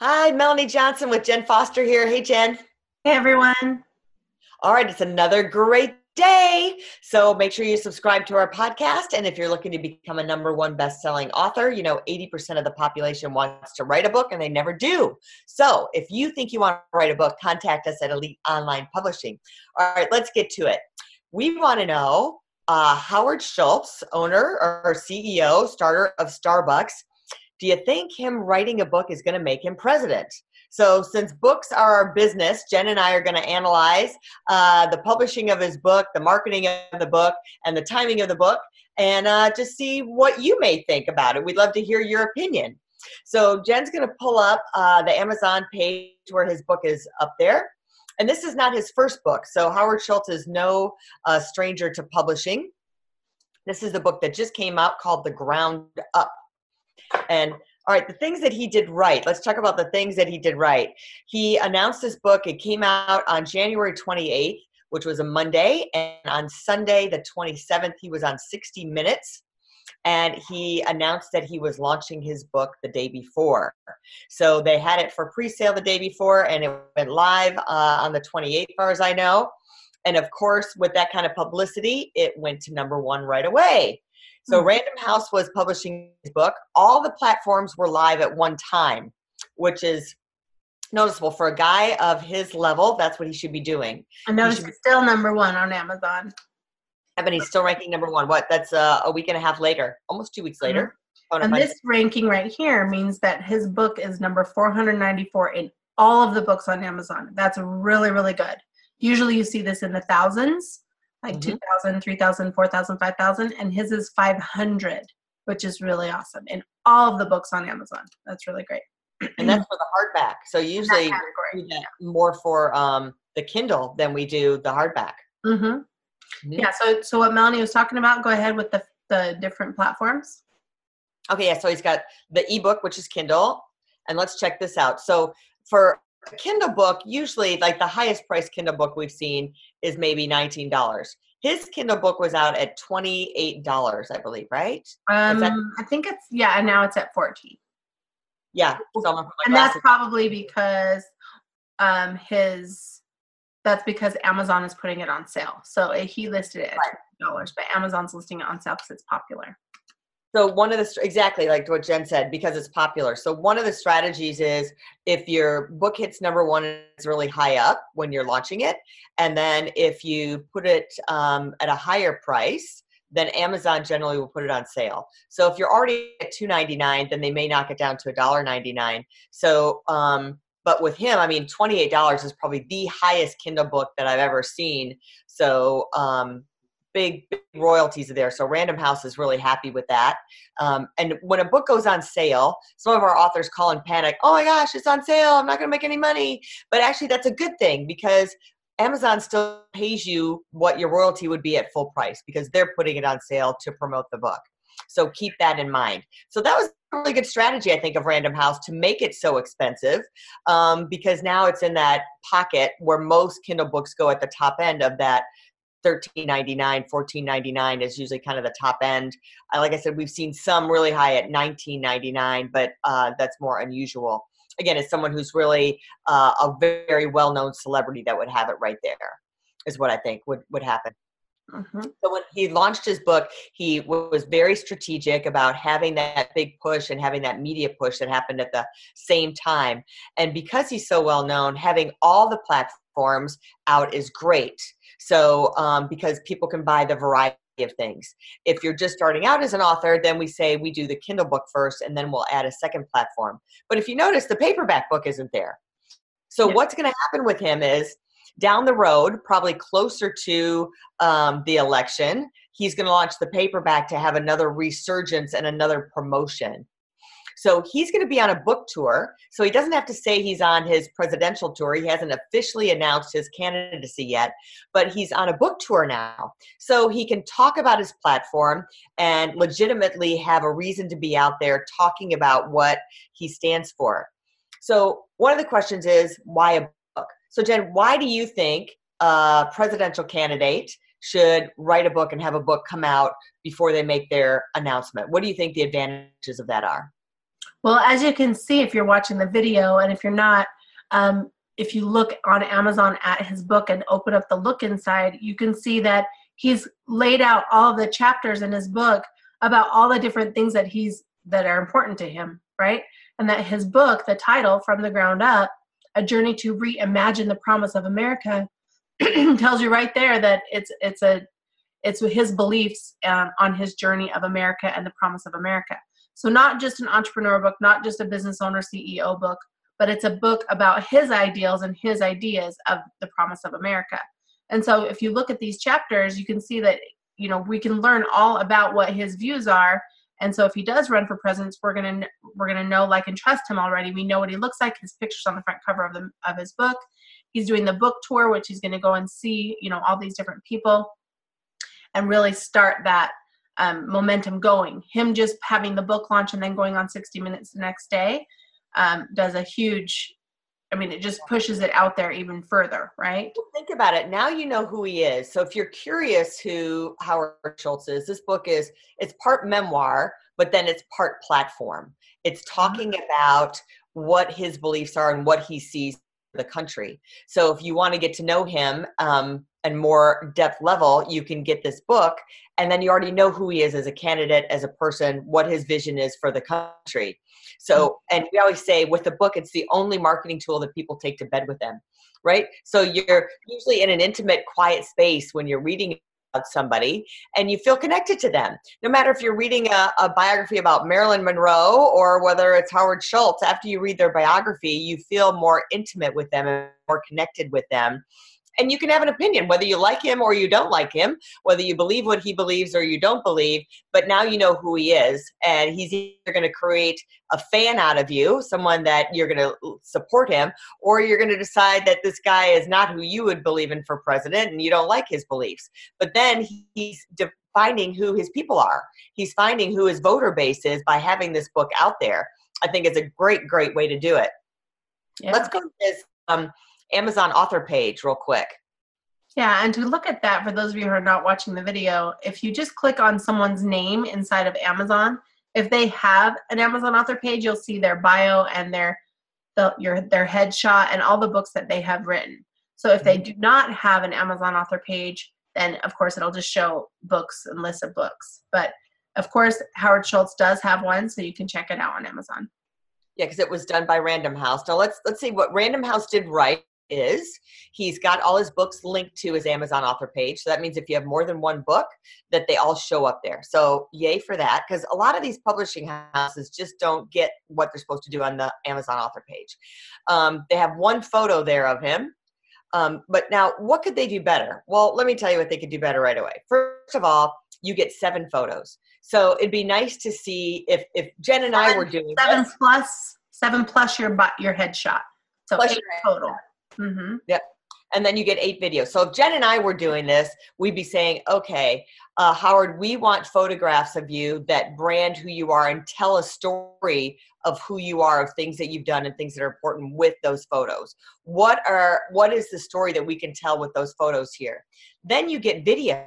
Hi, Melanie Johnson with Jen Foster here. Hey, Jen. Hey, everyone. All right, it's another great day. So make sure you subscribe to our podcast. And if you're looking to become a number one best-selling author, you know 80% of the population wants to write a book and they never do. So if you think you want to write a book, contact us at Elite Online Publishing. All right, let's get to it. We want to know uh, Howard Schultz, owner or CEO, starter of Starbucks, do you think him writing a book is going to make him president? So, since books are our business, Jen and I are going to analyze uh, the publishing of his book, the marketing of the book, and the timing of the book, and uh, just see what you may think about it. We'd love to hear your opinion. So, Jen's going to pull up uh, the Amazon page where his book is up there. And this is not his first book. So, Howard Schultz is no uh, stranger to publishing. This is the book that just came out called The Ground Up and all right, the things that he did right. Let's talk about the things that he did right. He announced this book. It came out on January 28th, which was a Monday. And on Sunday, the 27th, he was on 60 Minutes. And he announced that he was launching his book the day before. So they had it for pre sale the day before, and it went live uh, on the 28th, far as I know. And of course, with that kind of publicity, it went to number one right away. So mm-hmm. Random House was publishing his book. All the platforms were live at one time, which is noticeable for a guy of his level. That's what he should be doing. I know he's still number one on Amazon. Mean, he's still ranking number one. What? That's uh, a week and a half later, almost two weeks later. Mm-hmm. And this ranking right here means that his book is number 494 in all of the books on Amazon. That's really, really good. Usually you see this in the thousands like mm-hmm. 2000 3000 4000 5000 and his is 500 which is really awesome in all of the books on amazon. That's really great. And that's for the hardback. So usually get more for um, the kindle than we do the hardback. Mm-hmm. Mm-hmm. yeah so so what melanie was talking about go ahead with the the different platforms. Okay yeah so he's got the ebook which is kindle and let's check this out. So for a Kindle book, usually like the highest price Kindle book we've seen is maybe $19. His Kindle book was out at $28, I believe, right? Um, that- I think it's, yeah, and now it's at 14 Yeah. So and that's probably because um, his, that's because Amazon is putting it on sale. So he listed it at $20, but Amazon's listing it on sale because it's popular. So one of the exactly like what Jen said because it's popular. So one of the strategies is if your book hits number one, it's really high up when you're launching it, and then if you put it um, at a higher price, then Amazon generally will put it on sale. So if you're already at two ninety nine, then they may knock it down to a dollar ninety nine. So um, but with him, I mean, twenty eight dollars is probably the highest Kindle book that I've ever seen. So um, big, big royalties there. So Random House is really happy with that. Um, and when a book goes on sale, some of our authors call and panic, oh my gosh, it's on sale. I'm not going to make any money. But actually, that's a good thing because Amazon still pays you what your royalty would be at full price because they're putting it on sale to promote the book. So keep that in mind. So that was a really good strategy, I think, of Random House to make it so expensive um, because now it's in that pocket where most Kindle books go at the top end of that 13.99 14.99 is usually kind of the top end uh, like i said we've seen some really high at 19.99 but uh, that's more unusual again as someone who's really uh, a very well-known celebrity that would have it right there is what i think would would happen Mm-hmm. So when he launched his book, he was very strategic about having that big push and having that media push that happened at the same time. And because he's so well known, having all the platforms out is great. So, um, because people can buy the variety of things. If you're just starting out as an author, then we say we do the Kindle book first and then we'll add a second platform. But if you notice, the paperback book isn't there. So, yeah. what's going to happen with him is down the road, probably closer to um, the election, he's going to launch the paperback to have another resurgence and another promotion. So he's going to be on a book tour. So he doesn't have to say he's on his presidential tour. He hasn't officially announced his candidacy yet, but he's on a book tour now. So he can talk about his platform and legitimately have a reason to be out there talking about what he stands for. So one of the questions is why a book? So Jen, why do you think a presidential candidate should write a book and have a book come out before they make their announcement. What do you think the advantages of that are? Well, as you can see, if you're watching the video, and if you're not, um, if you look on Amazon at his book and open up the look inside, you can see that he's laid out all the chapters in his book about all the different things that he's that are important to him, right? And that his book, the title From the Ground Up, A Journey to Reimagine the Promise of America, tells you right there that it's it's a it's his beliefs um, on his journey of America and the promise of America. So not just an entrepreneur book, not just a business owner CEO book, but it's a book about his ideals and his ideas of the promise of America. And so if you look at these chapters, you can see that you know we can learn all about what his views are. And so if he does run for president, we're gonna we're gonna know, like, and trust him already. We know what he looks like. His pictures on the front cover of the of his book he's doing the book tour which he's to go and see you know all these different people and really start that um, momentum going. Him just having the book launch and then going on 60 minutes the next day um, does a huge i mean it just pushes it out there even further right? Well, think about it. Now you know who he is. So if you're curious who howard schultz is this book is it's part memoir but then it's part platform. It's mm-hmm. talking about what his beliefs are and what he sees the country. So if you want to get to know him um, and more depth level, you can get this book, and then you already know who he is as a candidate, as a person, what his vision is for the country. So, mm. and we always say with the book, it's the only marketing tool that people take to bed with them, right? So you're usually in an intimate, quiet space when you're reading about somebody and you feel connected to them. No matter if you're reading a, a, biography about Marilyn Monroe or whether it's Howard Schultz, after you read their biography, you feel more intimate with them and more connected with them and you can have an opinion whether you like him or you don't like him whether you believe what he believes or you don't believe but now you know who he is and he's either going to create a fan out of you someone that you're going to support him or you're going to decide that this guy is not who you would believe in for president and you don't like his beliefs. But then he's finding who his people are. He's finding who his voter base is by having this book out there. I think it's a great great way to do it. Yeah. let's go to this um, Amazon author page real quick. Yeah, and to look at that, for those of you who are not watching the video, if you just click on someone's name inside of Amazon, if they have an Amazon author page, you'll see their bio and their the, your their headshot and all the books that they have written. So if they mm-hmm. do not have an Amazon author page, then of course it'll just show books and lists of books. But of course, Howard Schultz does have one, so you can check it out on Amazon. Yeah, because it was done by Random House. Now let's let's see what Random House did right is. He's got all his books linked to his Amazon author page. So that means if you have more than one book, that they all show up there. So yay for that, because a lot of these publishing houses just don't get what they're supposed to do on the Amazon author page. Um, they have one photo there of him. Um, but now, what could they do better? Well, let me tell you what they could do better right away. First of all, you get seven photos. So it'd be nice to see if if Jen and seven, I were doing seven this, plus seven plus your your headshot. So eight total. Mm-hmm. Yep. And then you get eight videos. So if Jen and I were doing this, we'd be saying, okay, uh, Howard, we want photographs of you that brand who you are and tell a story of who you are, of things that you've done and things that are important with those photos. What are what is the story that we can tell with those photos here? Then you get videos.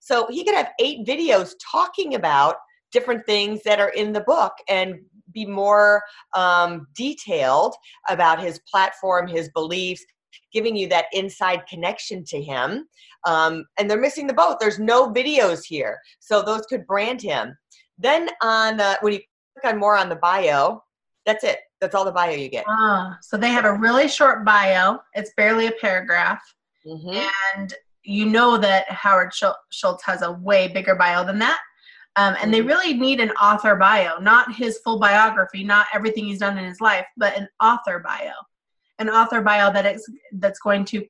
So he could have eight videos talking about different things that are in the book and be more um, detailed about his platform, his beliefs, giving you that inside connection to him. Um, and they're missing the boat. There's no videos here, so those could brand him. Then on uh, when you click on more on the bio, that's it. That's all the bio you get. Ah, so they have a really short bio. It's barely a paragraph, mm-hmm. and you know that Howard Schultz has a way bigger bio than that. Um, and they mm-hmm. really need an author bio, not his full biography, not everything he's done in his life, but an author bio, an author bio that is that's going to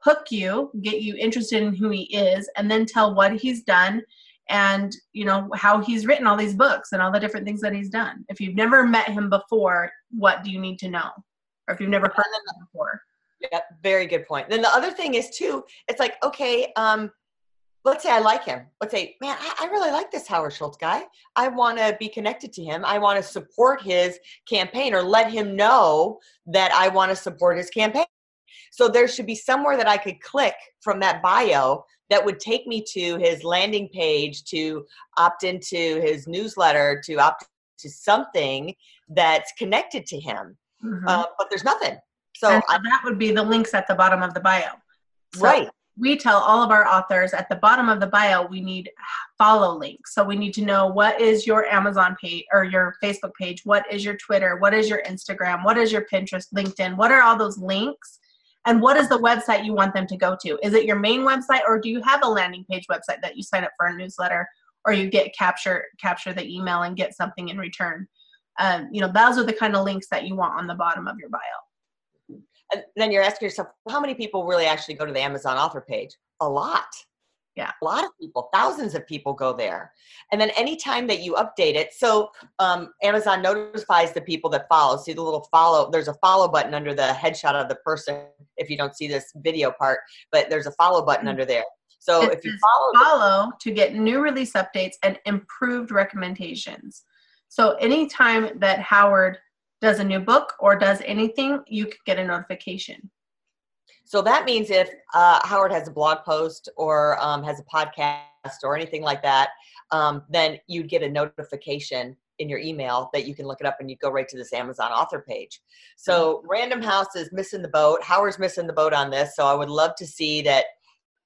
hook you, get you interested in who he is, and then tell what he's done and you know how he's written all these books and all the different things that he's done. If you've never met him before, what do you need to know? Or if you've never heard of him before. Yeah, very good point. Then the other thing is too, it's like, okay, um, let's say I like him. Let's say, man, I, I really like this Howard Schultz guy. I want to be connected to him. I want to support his campaign or let him know that I want to support his campaign. So there should be somewhere that I could click from that bio that would take me to his landing page to opt into his newsletter to opt to something that's connected to him. Mm-hmm. Uh, but there's nothing. So I, that would be the links at the bottom of the bio. So right we tell all of our authors at the bottom of the bio we need follow links. So we need to know what is your amazon page or your facebook page what is your twitter what is your instagram what is your pinterest linkedin what are all those links? And what is the website you want them to go to? Is it your main website or do you have a landing page website that you sign up for a newsletter or you get capture capture the email and get something in return? Um, you know those are the kind of links that you want on the bottom of your bio and then you're asking yourself, how many people really actually go to the Amazon author page? A lot. Yeah. A lot of people, thousands of people go there. And then anytime that you update it, so um, Amazon notifies the people that follow. See the little follow, there's a follow button under the headshot of the person if you don't see this video part, but there's a follow button mm-hmm. under there. So it if you follow, follow the- to get new release updates and improved recommendations. So anytime that Howard does a new book or does anything, you could get a notification. So that means if uh, Howard has a blog post or um, has a podcast or anything like that, um, then you'd get a notification in your email that you can look it up and you go right to this Amazon author page. So mm-hmm. Random House is missing the boat. Howard's missing the boat on this. So I would love to see that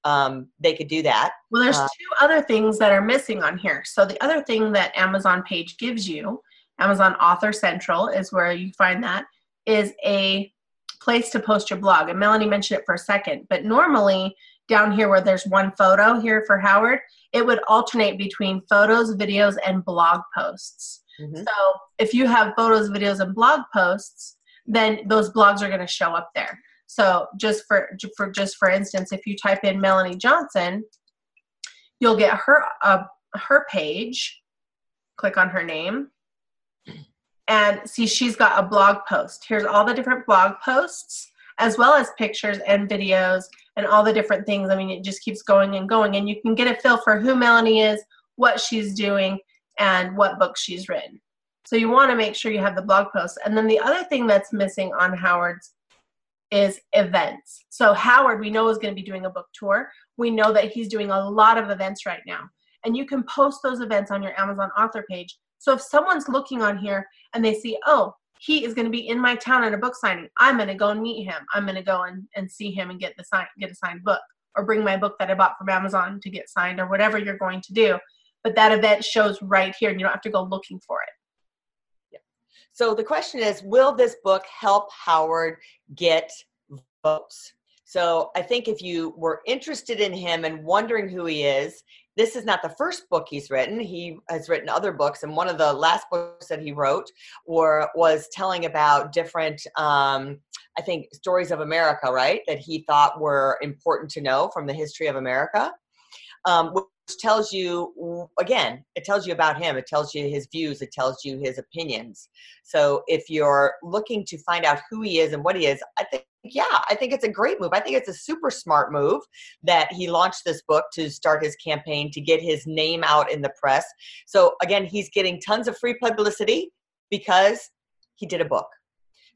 um, they could do that. Well, there's uh, two other things that are missing on here. So the other thing that Amazon page gives you Amazon Author Central is where you find that, is a place to post your blog. And Melanie mentioned it for a second, but normally down here where there's one photo here for Howard, it would alternate between photos, videos, and blog posts. Mm-hmm. So if you have photos, videos, and blog posts, then those blogs are going to show up there. So just for for just for instance, if you type in Melanie Johnson, you'll get her uh, her page. Click on her name, and see she's got a blog post. Here's all the different blog posts as well as pictures and videos and all the different things. I mean, it just keeps going and going and you can get a feel for who Melanie is, what she's doing, and what books she's written. So you want to make sure you have the blog posts. And then the other thing that's missing on Howard's is events. So Howard, we know is going to be doing a book tour. We know that he's doing a lot of events right now. And you can post those events on your Amazon author page so if someone's looking on here and they see, oh, he is going to be in my town at a book signing, I'm going to go and meet him. I'm going to go and, and see him and get the sign, get a signed book or bring my book that I bought from Amazon to get signed or whatever you're going to do. But that event shows right here and you don't have to go looking for it. So the question is, will this book help Howard get votes? So I think if you were interested in him and wondering who he is, this is not the first book he's written. He has written other books, and one of the last books that he wrote was telling about different, um, I think, stories of America, right? That he thought were important to know from the history of America. Um, tells you again it tells you about him it tells you his views it tells you his opinions so if you're looking to find out who he is and what he is i think yeah i think it's a great move i think it's a super smart move that he launched this book to start his campaign to get his name out in the press so again he's getting tons of free publicity because he did a book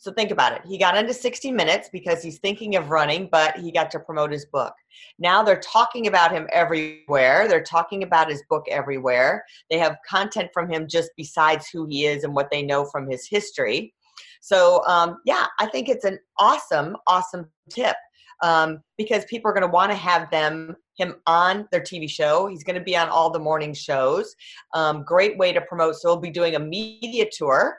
so think about it. He got into 60 Minutes because he's thinking of running, but he got to promote his book. Now they're talking about him everywhere. They're talking about his book everywhere. They have content from him just besides who he is and what they know from his history. So, um, yeah, I think it's an awesome, awesome tip um, because people are going to want to have them him on their TV show. He's going to be on all the morning shows. Um, great way to promote. So he'll be doing a media tour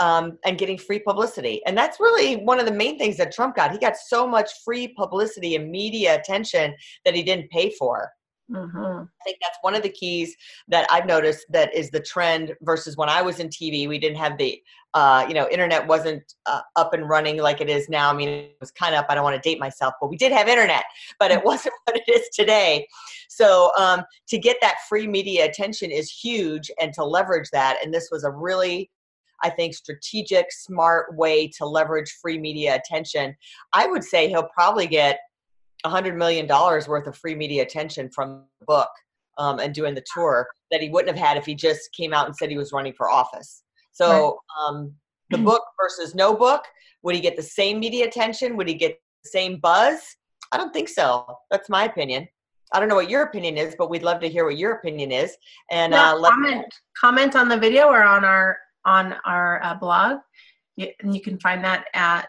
um, and getting free publicity. And that's really one of the main things that Trump got. He got so much free publicity and media attention that he didn't pay for. Mm-hmm. I think that's one of the keys that I've noticed that is the trend versus when I was in TV. We didn't have the, uh, you know, internet wasn't uh, up and running like it is now. I mean, it was kind of up. I don't want to date myself, but we did have internet, but it wasn't what it is today. So um, to get that free media attention is huge, and to leverage that. And this was a really I think, strategic, smart way to leverage free media attention. I would say he'll probably get $100 million worth of free media attention from the book um, and doing the tour that he wouldn't have had if he just came out and said he was running for office. So um, the book versus no book, would he get the same media attention? Would he get the same buzz? I don't think so. That's my opinion. I don't know what your opinion is, but we'd love to hear what your opinion is. And yeah, uh, comment comment on the video or on our on our uh, blog. You, and you can find that at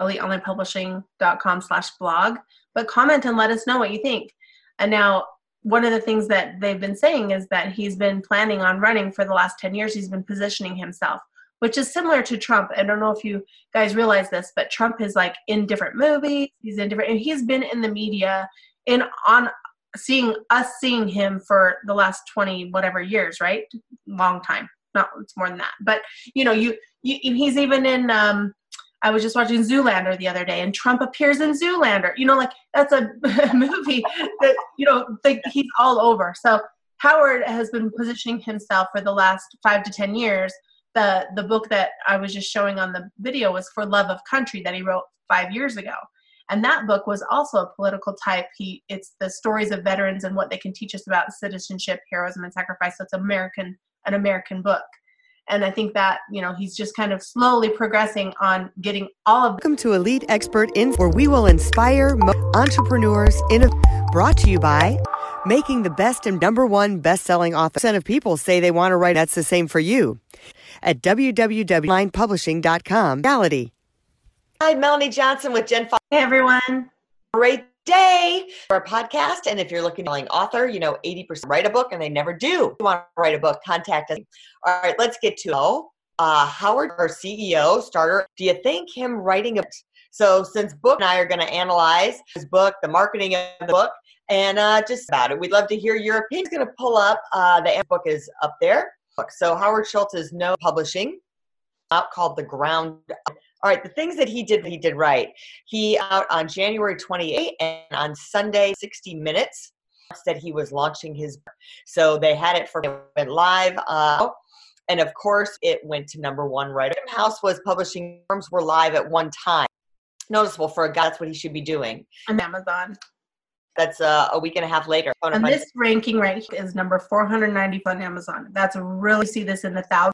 eliteonlinepublishing.com slash blog but comment and let us know what you think. And now, one of the things that they've been saying is that he's been planning on running for the last 10 years. He's been positioning himself, which is similar to Trump. I don't know if you guys realize this, but Trump is like in different movies. He's in different, and he's been in the media in on seeing us seeing him for the last 20 whatever years, right? Long time. Not it's more than that. But you know, you, you he's even in um I was just watching Zoolander the other day, and Trump appears in Zoolander. You know, like that's a movie that you know like, he's all over. So Howard has been positioning himself for the last five to ten years. The the book that I was just showing on the video was For Love of Country that he wrote five years ago, and that book was also a political type. He it's the stories of veterans and what they can teach us about citizenship, heroism, and sacrifice. So it's American an American book and i think that you know he's just kind of slowly progressing on getting all of welcome to elite expert in where we will inspire entrepreneurs in brought to you by making the best and number one best-selling author. Percent of people say they want to write that's the same for you. At www.linepublishing.com reality. Hi melanie johnson with Jen 5 hey everyone. Great day for a podcast. And if you're looking for an author, you know, 80% write a book and they never do. If you want to write a book, contact us. All right, let's get to oh, uh, Howard, our CEO, starter. Do you think him writing a book? so since Book and I are going to analyze his book, the marketing of the book, and uh, just about it. We'd love to hear your opinion. He's going to pull up uh, the book is up there. So Howard Schultz is no publishing, out called The Ground all right, the things that he did, he did right. He out on January 28th and on Sunday, 60 Minutes, said he was launching his. So they had it for live. Uh, and of course, it went to number one right. House was publishing firms were live at one time. Noticeable for a guy, that's what he should be doing. On Amazon. That's uh, a week and a half later. And this ranking right is number 490 on Amazon. That's really see this in the thousands.